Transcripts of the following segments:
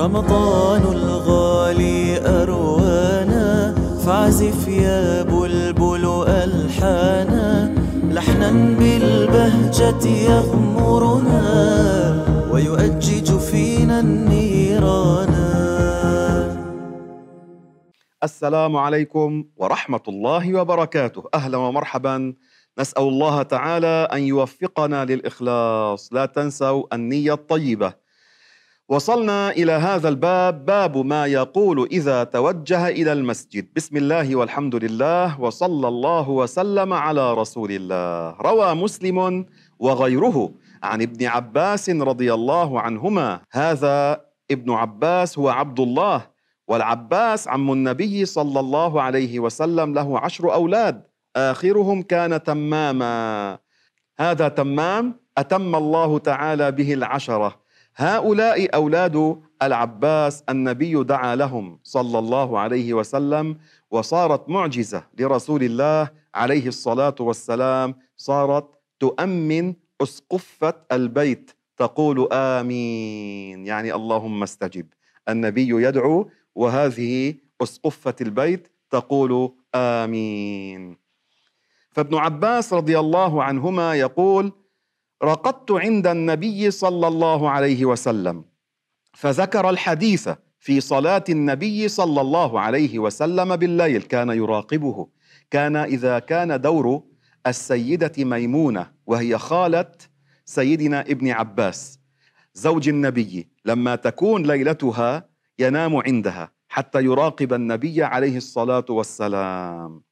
رمضان الغالي أروانا فاعزف يا بلبل ألحانا. لحنا بالبهجة يغمرنا ويؤجج فينا النيران. السلام عليكم ورحمة الله وبركاته. أهلا ومرحبا. نسأل الله تعالى أن يوفقنا للإخلاص. لا تنسوا النية الطيبة. وصلنا إلى هذا الباب باب ما يقول إذا توجه إلى المسجد. بسم الله والحمد لله وصلى الله وسلم على رسول الله. روى مسلم وغيره عن ابن عباس رضي الله عنهما. هذا ابن عباس هو عبد الله والعباس عم النبي صلى الله عليه وسلم له عشر أولاد. آخرهم كان تماما. هذا تمام أتم الله تعالى به العشرة. هؤلاء أولاد العباس النبي دعا لهم صلى الله عليه وسلم وصارت معجزة لرسول الله عليه الصلاة والسلام صارت تؤمن أسقفة البيت تقول آمين يعني اللهم استجب. النبي يدعو وهذه أسقفة البيت تقول آمين. فابن عباس رضي الله عنهما يقول رقدت عند النبي صلى الله عليه وسلم. فذكر الحديث في صلاة النبي صلى الله عليه وسلم بالليل كان يراقبه. كان إذا كان دور السيدة ميمونة وهي خالة سيدنا ابن عباس زوج النبي لما تكون ليلتها ينام عندها حتى يراقب النبي عليه الصلاة والسلام.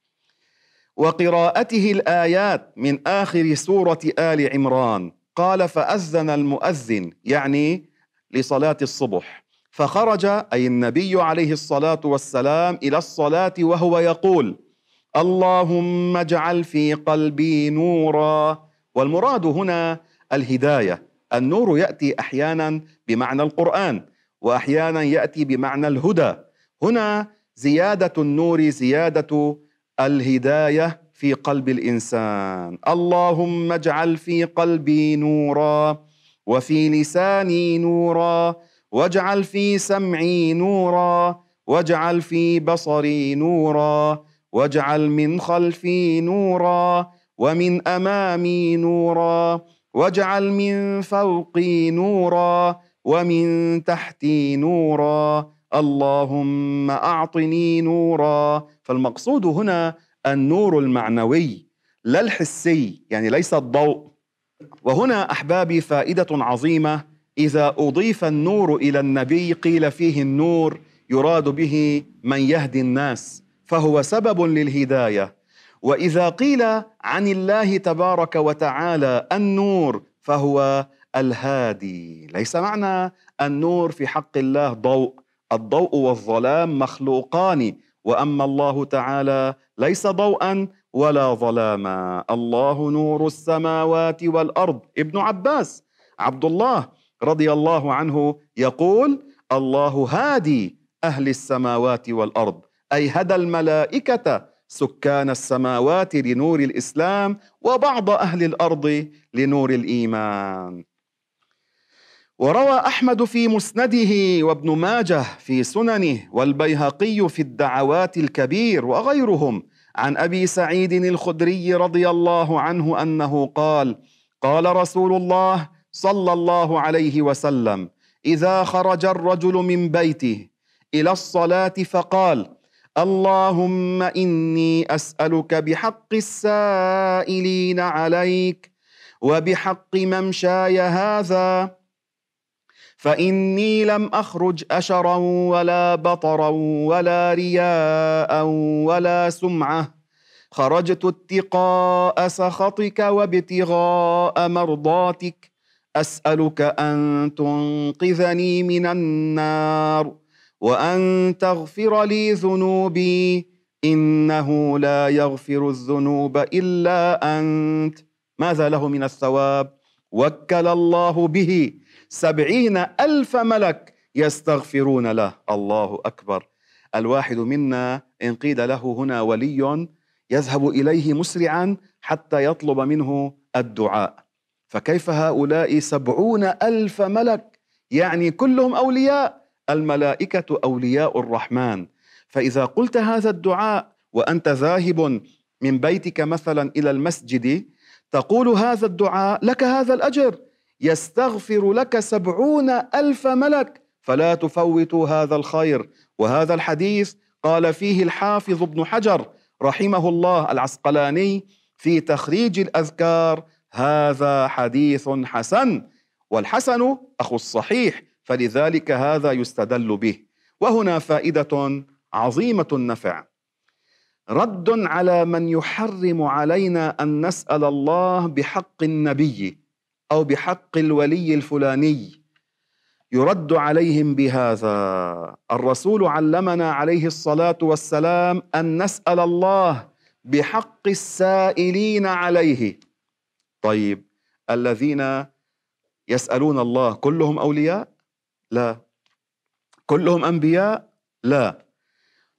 وقراءته الآيات من آخر سورة آل عمران. قال فأذن المؤذن يعني لصلاة الصبح. فخرج أي النبي عليه الصلاة والسلام إلى الصلاة وهو يقول اللهم اجعل في قلبي نورا. والمراد هنا الهداية. النور يأتي أحيانا بمعنى القرآن وأحيانا يأتي بمعنى الهدى. هنا زيادة النور زيادة الهداية في قلب الإنسان. اللهم اجعل في قلبي نورا وفي لساني نورا واجعل في سمعي نورا واجعل في بصري نورا واجعل من خلفي نورا ومن أمامي نورا واجعل من فوقي نورا ومن تحتي نورا اللهم أعطني نورا. فالمقصود هنا النور المعنوي لا الحسي يعني ليس الضوء. وهنا أحبابي فائدة عظيمة. إذا أضيف النور إلى النبي قيل فيه النور يراد به من يهدي الناس فهو سبب للهداية. وإذا قيل عن الله تبارك وتعالى النور فهو الهادي. ليس معنى النور في حق الله ضوء. الضوء والظلام مخلوقان وأما الله تعالى ليس ضوءا ولا ظلاما. الله نور السماوات والأرض. ابن عباس عبد الله رضي الله عنه يقول الله هادي أهل السماوات والأرض أي هدى الملائكة سكان السماوات لنور الإسلام وبعض أهل الأرض لنور الإيمان. وروى أحمد في مسنده وابن ماجه في سننه والبيهقي في الدعوات الكبير وغيرهم عن أبي سعيد الخدري رضي الله عنه أنه قال قال رسول الله صلى الله عليه وسلم إذا خرج الرجل من بيته إلى الصلاة فقال اللهم إني أسألك بحق السائلين عليك وبحق ممشاي هذا فإني لم أخرج أشرا ولا بطرا ولا رياء ولا سمعة. خرجت اتقاء سخطك وابتغاء مرضاتك. أسألك أن تنقذني من النار وأن تغفر لي ذنوبي. إنه لا يغفر الذنوب إلا أنت. ماذا له من الثواب؟ وكل الله به. سبعين ألف ملك يستغفرون له. الله أكبر. الواحد منا إن قيل له هنا ولي يذهب إليه مسرعا حتى يطلب منه الدعاء. فكيف هؤلاء سبعون ألف ملك؟ يعني كلهم أولياء. الملائكة أولياء الرحمن. فإذا قلت هذا الدعاء وأنت ذاهب من بيتك مثلا إلى المسجد تقول هذا الدعاء لك هذا الأجر. يستغفر لك سبعون ألف ملك فلا تفوتوا هذا الخير. وهذا الحديث قال فيه الحافظ ابن حجر رحمه الله العسقلاني في تخريج الأذكار هذا حديث حسن والحسن أخو الصحيح فلذلك هذا يستدل به. وهنا فائدة عظيمة النفع. رد على من يحرم علينا أن نسأل الله بحق النبي. أو بحق الولي الفلاني يرد عليهم بهذا. الرسول علمنا عليه الصلاة والسلام أن نسأل الله بحق السائلين عليه. طيب الذين يسألون الله كلهم أولياء؟ لا. كلهم أنبياء؟ لا.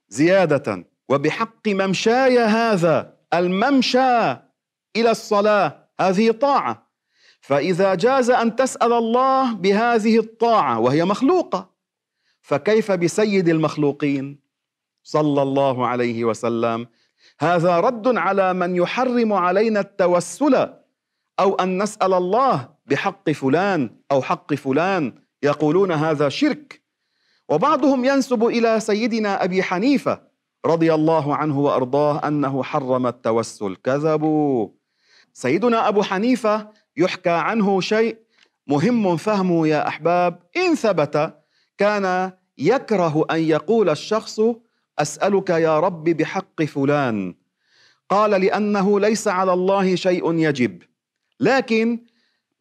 زيادة وبحق ممشاي هذا الممشى إلى الصلاة هذه طاعة. فإذا جاز أن تسأل الله بهذه الطاعة وهي مخلوقة فكيف بسيد المخلوقين؟ صلى الله عليه وسلم. هذا رد على من يحرم علينا التوسل أو أن نسأل الله بحق فلان أو حق فلان. يقولون هذا شرك. وبعضهم ينسب إلى سيدنا أبي حنيفة رضي الله عنه وأرضاه أنه حرم التوسل. كذبوا. سيدنا أبو حنيفة يحكى عنه شيء مهم فهمه يا أحباب. إن ثبت كان يكره أن يقول الشخص أسألك يا رب بحق فلان. قال لأنه ليس على الله شيء يجب. لكن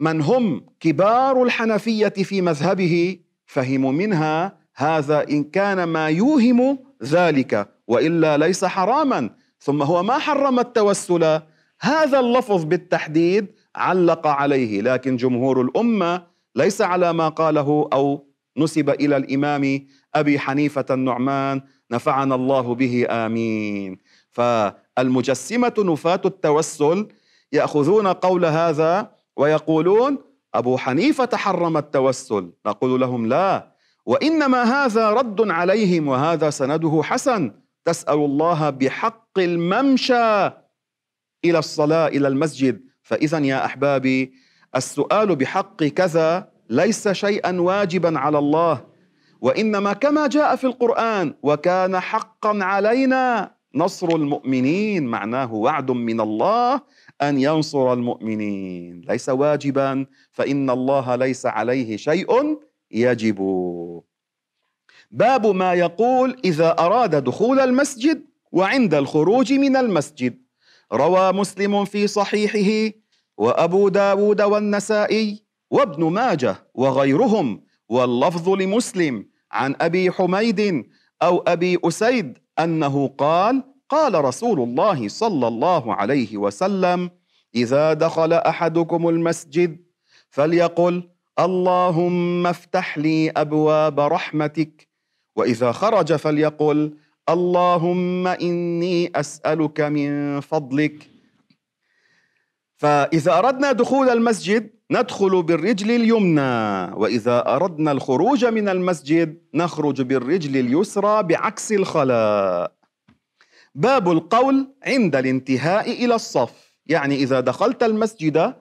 من هم كبار الحنفية في مذهبه فهموا منها هذا إن كان ما يوهم ذلك وإلا ليس حراما. ثم هو ما حرم التوسل. هذا اللفظ بالتحديد علق عليه لكن جمهور الأمة ليس على ما قاله أو نسب إلى الإمام أبي حنيفة النعمان نفعنا الله به آمين. فالمجسمة نفاة التوسل يأخذون قول هذا ويقولون أبو حنيفة حرم التوسل نقول لهم لا. وإنما هذا رد عليهم وهذا سنده حسن تسأل الله بحق الممشى إلى الصلاة إلى المسجد. فاذا يا أحبابي السؤال بحق كذا ليس شيئا واجبا على الله وإنما كما جاء في القرآن وكان حقا علينا نصر المؤمنين معناه وعد من الله أن ينصر المؤمنين. ليس واجبا فإن الله ليس عليه شيء يجب. باب ما يقول إذا أراد دخول المسجد وعند الخروج من المسجد. روى مسلم في صحيحه وأبو داود والنسائي وابن ماجه وغيرهم واللفظ لمسلم عن أبي حميد أو أبي أسيد أنه قال قال رسول الله صلى الله عليه وسلم إذا دخل أحدكم المسجد فليقل اللهم افتح لي أبواب رحمتك وإذا خرج فليقل اللهم إني أسألك من فضلك. فإذا أردنا دخول المسجد ندخل بالرجل اليمنى. وإذا أردنا الخروج من المسجد نخرج بالرجل اليسرى بعكس الخلاء. باب القول عند الانتهاء إلى الصف. يعني إذا دخلت المسجد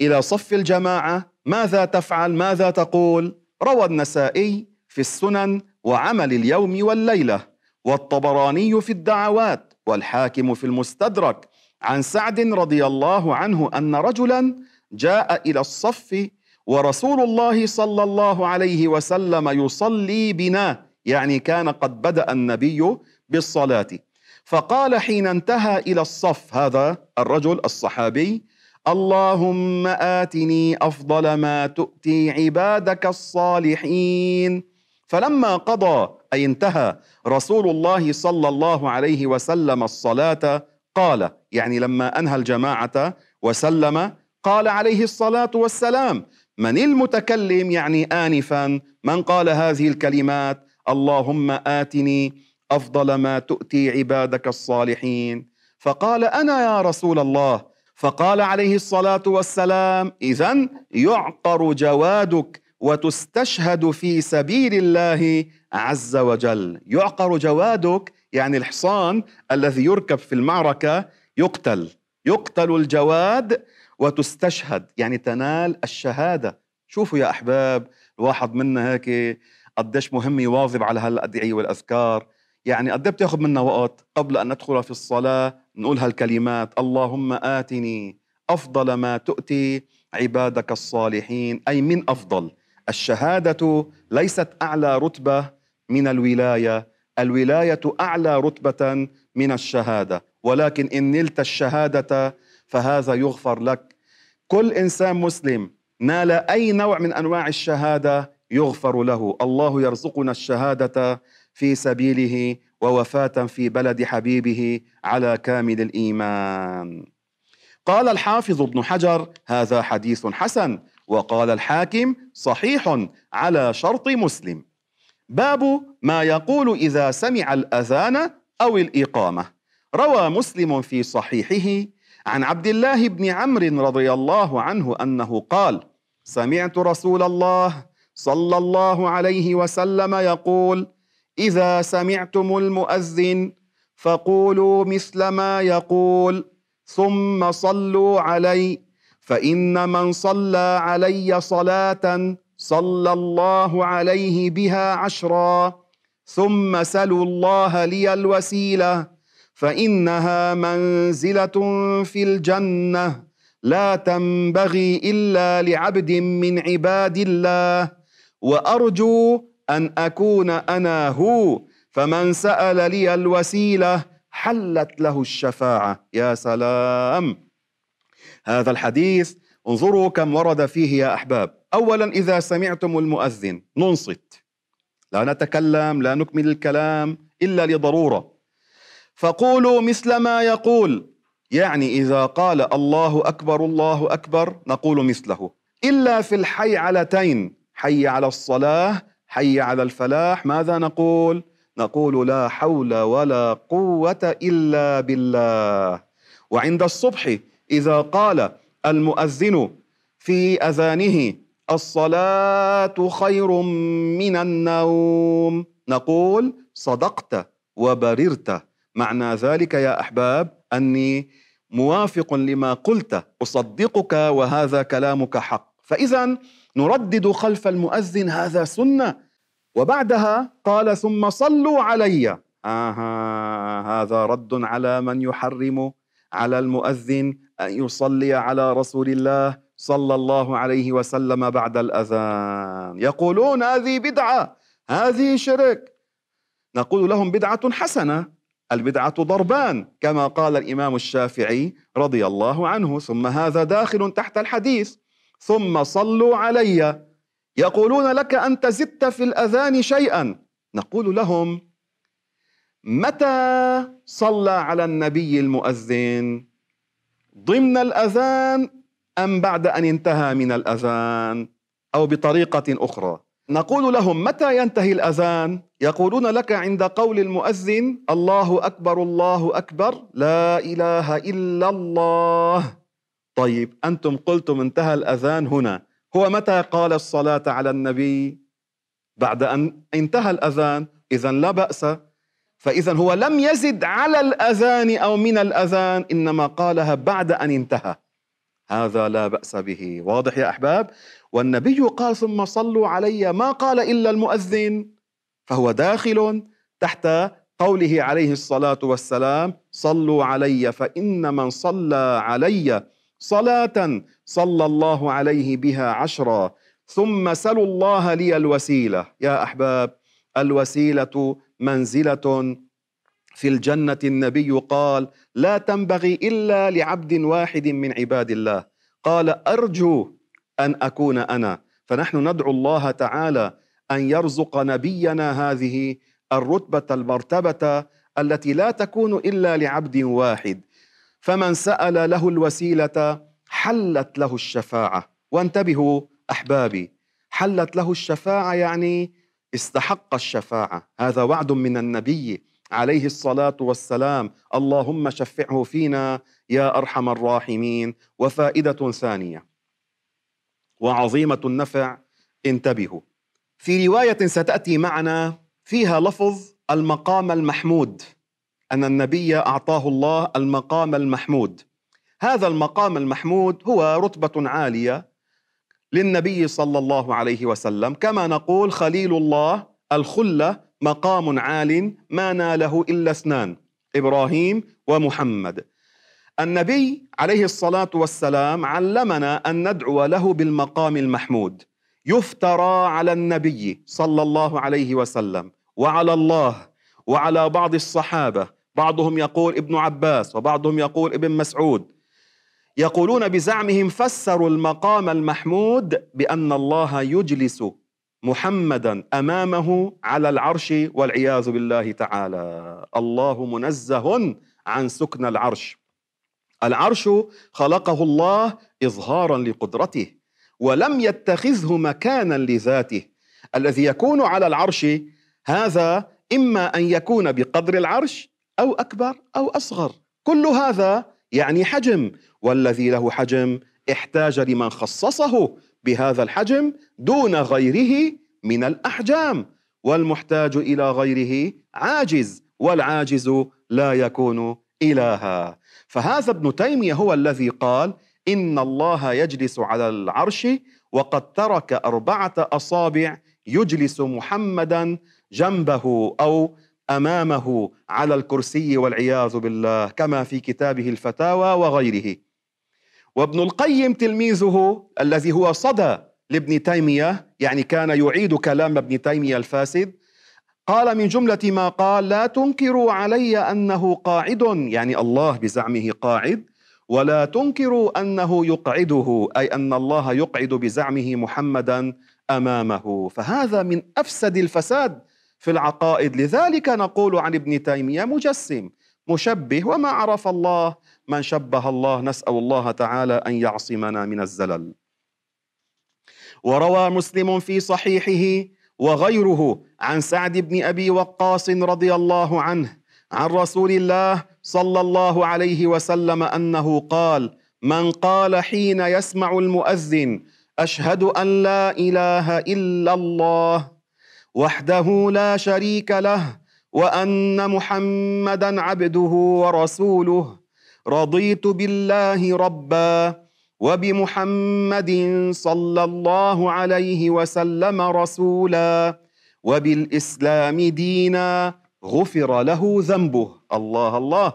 إلى صف الجماعة ماذا تفعل؟ ماذا تقول؟ روى النسائي في السنن وعمل اليوم والليلة. والطبراني في الدعوات والحاكم في المستدرك. عن سعد رضي الله عنه أن رجلا جاء إلى الصف ورسول الله صلى الله عليه وسلم يصلي بنا يعني كان قد بدأ النبي بالصلاة. فقال حين انتهى إلى الصف هذا الرجل الصحابي اللهم آتني أفضل ما تؤتي عبادك الصالحين. فلما قضى أي انتهى رسول الله صلى الله عليه وسلم الصلاة قال يعني لما أنهى الجماعة وسلم قال عليه الصلاة والسلام من المتكلم يعني انفا من قال هذه الكلمات؟ اللهم آتني أفضل ما تؤتي عبادك الصالحين. فقال أنا يا رسول الله. فقال عليه الصلاة والسلام اذا يعقر جوادك وتستشهد في سبيل الله عز وجل. يعقر جوادك يعني الحصان الذي يركب في المعركة يقتل. يقتل الجواد وتستشهد يعني تنال الشهادة. شوفوا يا أحباب الواحد منا هيك قديش مهم يواظب على هالأدعية والأذكار. يعني قد بتاخذ منا وقت قبل أن ندخل في الصلاة نقول هالكلمات. اللهم آتني أفضل ما تؤتي عبادك الصالحين أي من أفضل. الشهادة ليست أعلى رتبة من الولاية. الولاية أعلى رتبة من الشهادة. ولكن إن نلت الشهادة فهذا يغفر لك. كل إنسان مسلم نال أي نوع من أنواع الشهادة يغفر له. الله يرزقنا الشهادة في سبيله ووفاة في بلد حبيبه على كامل الإيمان. قال الحافظ ابن حجر هذا حديث حسن وقال الحاكم صحيح على شرط مسلم. باب ما يقول إذا سمع الأذان أو الإقامة. روى مسلم في صحيحه عن عبد الله بن عمرو رضي الله عنه أنه قال سمعت رسول الله صلى الله عليه وسلم يقول إذا سمعتم المؤذن فقولوا مثل ما يقول ثم صلوا علي فإن من صلى علي صلاة صلى الله عليه بها عشرا ثم سلوا الله لي الوسيلة فإنها منزلة في الجنة لا تنبغي إلا لعبد من عباد الله. وأرجو أن أكون أنا هو فمن سأل لي الوسيلة حلت له الشفاعة. يا سلام. هذا الحديث انظروا كم ورد فيه يا أحباب. اولا إذا سمعتم المؤذن ننصت. لا نتكلم لا نكمل الكلام إلا لضرورة. فقولوا مثل ما يقول. يعني إذا قال الله أكبر الله أكبر نقول مثله. إلا في الحيعلتين حي على الصلاة حي على الفلاح ماذا نقول؟ نقول لا حول ولا قوة إلا بالله. وعند الصبح إذا قال المؤذن في أذانه الصلاة خير من النوم نقول صدقت وبررت. معنى ذلك يا أحباب أني موافق لما قلت أصدقك وهذا كلامك حق. فإذا نردد خلف المؤذن هذا سنة وبعدها قال ثم صلوا علي. آه هذا رد على من يحرم على المؤذن أن يصلي على رسول الله صلى الله عليه وسلم بعد الأذان. يقولون هذه بدعة هذه شرك. نقول لهم بدعة حسنة البدعة ضربان كما قال الإمام الشافعي رضي الله عنه ثم هذا داخل تحت الحديث ثم صلوا علي. يقولون لك أنت زدت في الأذان شيئا. نقول لهم متى صلى على النبي المؤذن؟ ضمن الأذان أم بعد أن انتهى من الأذان؟ أو بطريقة أخرى. نقول لهم متى ينتهي الأذان؟ يقولون لك عند قول المؤذن الله أكبر الله أكبر لا إله إلا الله. طيب أنتم قلتم انتهى الأذان هنا. هو متى قال الصلاة على النبي؟ بعد أن انتهى الأذان. اذا لا بأس فاذا هو لم يزد على الأذان أو من الأذان إنما قالها بعد أن انتهى. هذا لا بأس به. واضح يا أحباب؟ والنبي قال ثم صلوا علي ما قال إلا المؤذن فهو داخل تحت قوله عليه الصلاة والسلام صلوا علي فإن من صلى علي صلاة صلى الله عليه بها عشرا ثم سلوا الله لي الوسيلة. يا أحباب الوسيلة منزلة في الجنة النبي قال لا تنبغي إلا لعبد واحد من عباد الله. قال أرجو أن أكون أنا. فنحن ندعو الله تعالى أن يرزق نبينا هذه الرتبة المرتبة التي لا تكون إلا لعبد واحد. فمن سأل له الوسيلة حلت له الشفاعة. وانتبهوا أحبابي حلت له الشفاعة يعني استحق الشفاعة. هذا وعد من النبي عليه الصلاة والسلام. اللهم شفعه فينا يا أرحم الراحمين. وفائدة ثانية. وعظيمة النفع انتبهوا. في رواية ستأتي معنا فيها لفظ المقام المحمود. أن النبي أعطاه الله المقام المحمود. هذا المقام المحمود هو رتبة عالية للنبي صلى الله عليه وسلم. كما نقول خليل الله الخلة مقام عال ما ناله إلا اثنان إبراهيم ومحمد. النبي عليه الصلاة والسلام علمنا أن ندعو له بالمقام المحمود. يفترى على النبي صلى الله عليه وسلم وعلى الله وعلى بعض الصحابة. بعضهم يقول ابن عباس وبعضهم يقول ابن مسعود. يقولون بزعمهم فسروا المقام المحمود بأن الله يجلس محمدا أمامه على العرش والعياذ بالله تعالى. الله منزه عن سكن العرش. العرش خلقه الله اظهارا لقدرته ولم يتخذه مكانا لذاته. الذي يكون على العرش هذا إما أن يكون بقدر العرش أو أكبر أو أصغر. كل هذا يعني حجم والذي له حجم احتاج لمن خصصه بهذا الحجم دون غيره من الأحجام والمحتاج إلى غيره عاجز والعاجز لا يكون إلها. فهذا ابن تيمية هو الذي قال إن الله يجلس على العرش وقد ترك أربعة أصابع يجلس محمدا جنبه أو أمامه على الكرسي والعياذ بالله كما في كتابه الفتاوى وغيره. وابن القيم تلميذه الذي هو صدى لابن تيمية يعني كان يعيد كلام ابن تيمية الفاسد قال من جملة ما قال لا تنكروا علي أنه قاعد يعني الله بزعمه قاعد ولا تنكروا أنه يقعده أي أن الله يقعد بزعمه محمدا أمامه فهذا من أفسد الفساد في العقائد. لذلك نقول عن ابن تيمية مجسم مشبه وما عرف الله من شبه الله نسأل الله تعالى أن يعصمنا من الزلل. وروى مسلم في صحيحه وغيره عن سعد بن أبي وقاص رضي الله عنه عن رسول الله صلى الله عليه وسلم أنه قال من قال حين يسمع المؤذن أشهد أن لا إله إلا الله وحده لا شريك له وأن محمدا عبده ورسوله. رضيت بالله ربا وبمحمد صلى الله عليه وسلم رسولا وبالإسلام دينا غفر له ذنبه. الله الله.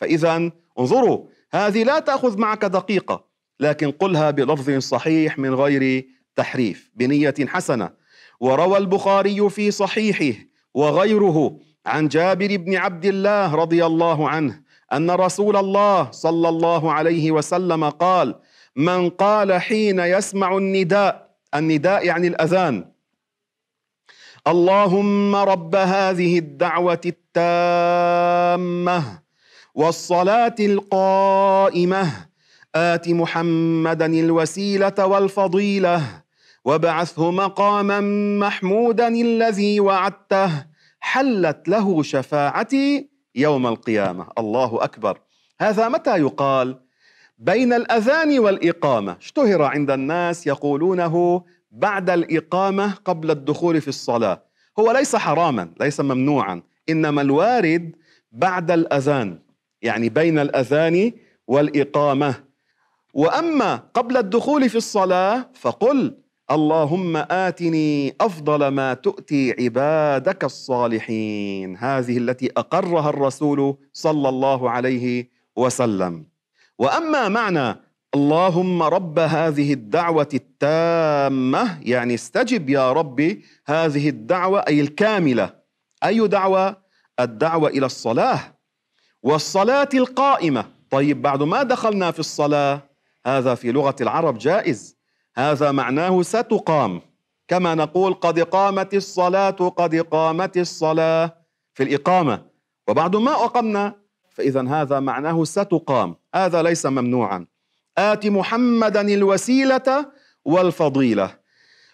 فاذا انظروا هذه لا تأخذ معك دقيقة لكن قلها بلفظ صحيح من غير تحريف بنية حسنة. وروى البخاري في صحيحه وغيره عن جابر بن عبد الله رضي الله عنه أن رسول الله صلى الله عليه وسلم قال من قال حين يسمع النداء النداء يعني الأذان اللهم رب هذه الدعوة التامة والصلاة القائمة آت محمدا الوسيلة والفضيلة وابعثه مقاما محمودا الذي وعدته. حلت له شفاعتي يوم القيامة. الله أكبر. هذا متى يقال؟ بين الأذان والإقامة. اشتهر عند الناس يقولونه بعد الإقامة قبل الدخول في الصلاة. هو ليس حراما ليس ممنوعا إنما الوارد بعد الأذان يعني بين الأذان والإقامة. وأما قبل الدخول في الصلاة فقل اللهم آتني أفضل ما تؤتي عبادك الصالحين. هذه التي أقرها الرسول صلى الله عليه وسلم. وأما معنى اللهم رب هذه الدعوة التامة يعني استجب يا ربي هذه الدعوة أي الكاملة. أي دعوة؟ الدعوة إلى الصلاة والصلاة القائمة. طيب بعد ما دخلنا في الصلاة هذا في لغة العرب جائز. هذا معناه ستقام. كما نقول قد قامت الصلاة قد قامت الصلاة في الإقامة. وبعد ما أقمنا فاذا هذا معناه ستقام. هذا ليس ممنوعا. آت محمدا الوسيلة والفضيلة.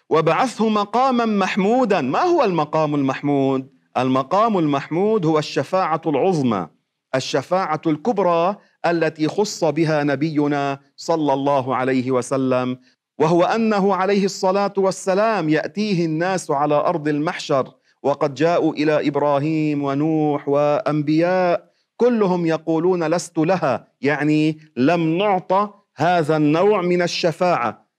وبعثه مقاما محمودا. ما هو المقام المحمود؟ المقام المحمود هو الشفاعة العظمى الشفاعة الكبرى التي خص بها نبينا صلى الله عليه وسلم وهو أنه عليه الصلاة والسلام يأتيه الناس على أرض المحشر وقد جاءوا إلى إبراهيم ونوح وأنبياء كلهم يقولون لست لها يعني لم نعطى هذا النوع من الشفاعة.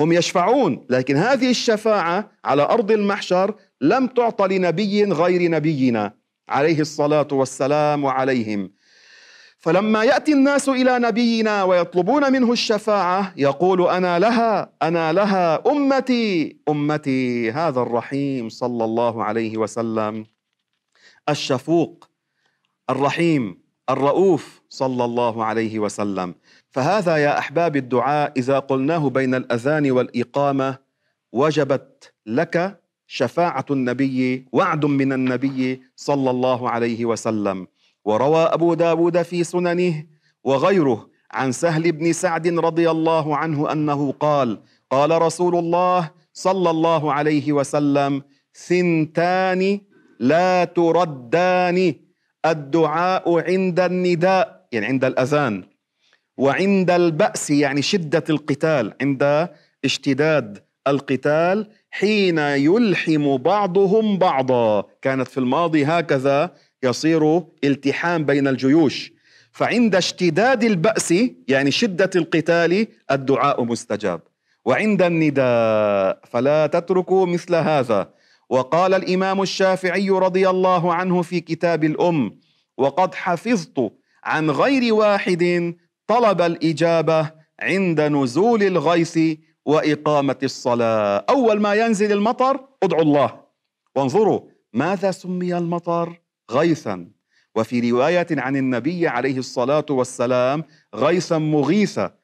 هم يشفعون لكن هذه الشفاعة على أرض المحشر لم تعطى لنبي غير نبينا عليه الصلاة والسلام وعليهم فلما يأتي الناس إلى نبينا ويطلبون منه الشفاعة يقول أنا لها أنا لها أمتي أمتي هذا الرحيم صلى الله عليه وسلم. الشفوق الرحيم الرؤوف صلى الله عليه وسلم. فهذا يا أحباب الدعاء إذا قلناه بين الأذان والإقامة وجبت لك شفاعة النبي وعد من النبي صلى الله عليه وسلم. وروى أبو داود في سننه وغيره عن سهل بن سعد رضي الله عنه أنه قال قال رسول الله صلى الله عليه وسلم ثنتان لا تردان الدعاء عند النداء يعني عند الأذان وعند البأس يعني شدة القتال عند اشتداد القتال حين يلحم بعضهم بعضا. كانت في الماضي هكذا يصير التحام بين الجيوش. فعند اشتداد البأس يعني شدة القتال الدعاء مستجاب. وعند النداء فلا تتركوا مثل هذا. وقال الإمام الشافعي رضي الله عنه في كتاب الأم وقد حفظت عن غير واحد طلب الإجابة عند نزول الغيث وإقامة الصلاة. أول ما ينزل المطر ادعوا الله. وانظروا ماذا سمي المطر. غيثا. وفي رواية عن النبي عليه الصلاة والسلام غيثا مغيثا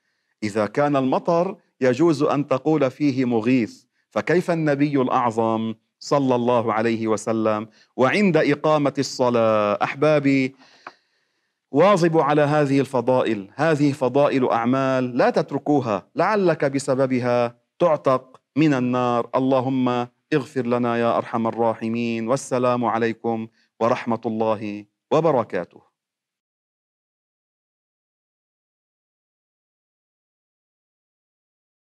إذا كان المطر يجوز أن تقول فيه مغيث فكيف النبي الأعظم صلى الله عليه وسلم؟ وعند إقامة الصلاة أحبابي واظبوا على هذه الفضائل. هذه فضائل أعمال لا تتركوها لعلك بسببها تعتق من النار. اللهم اغفر لنا يا أرحم الراحمين. والسلام عليكم ورحمة الله وبركاته.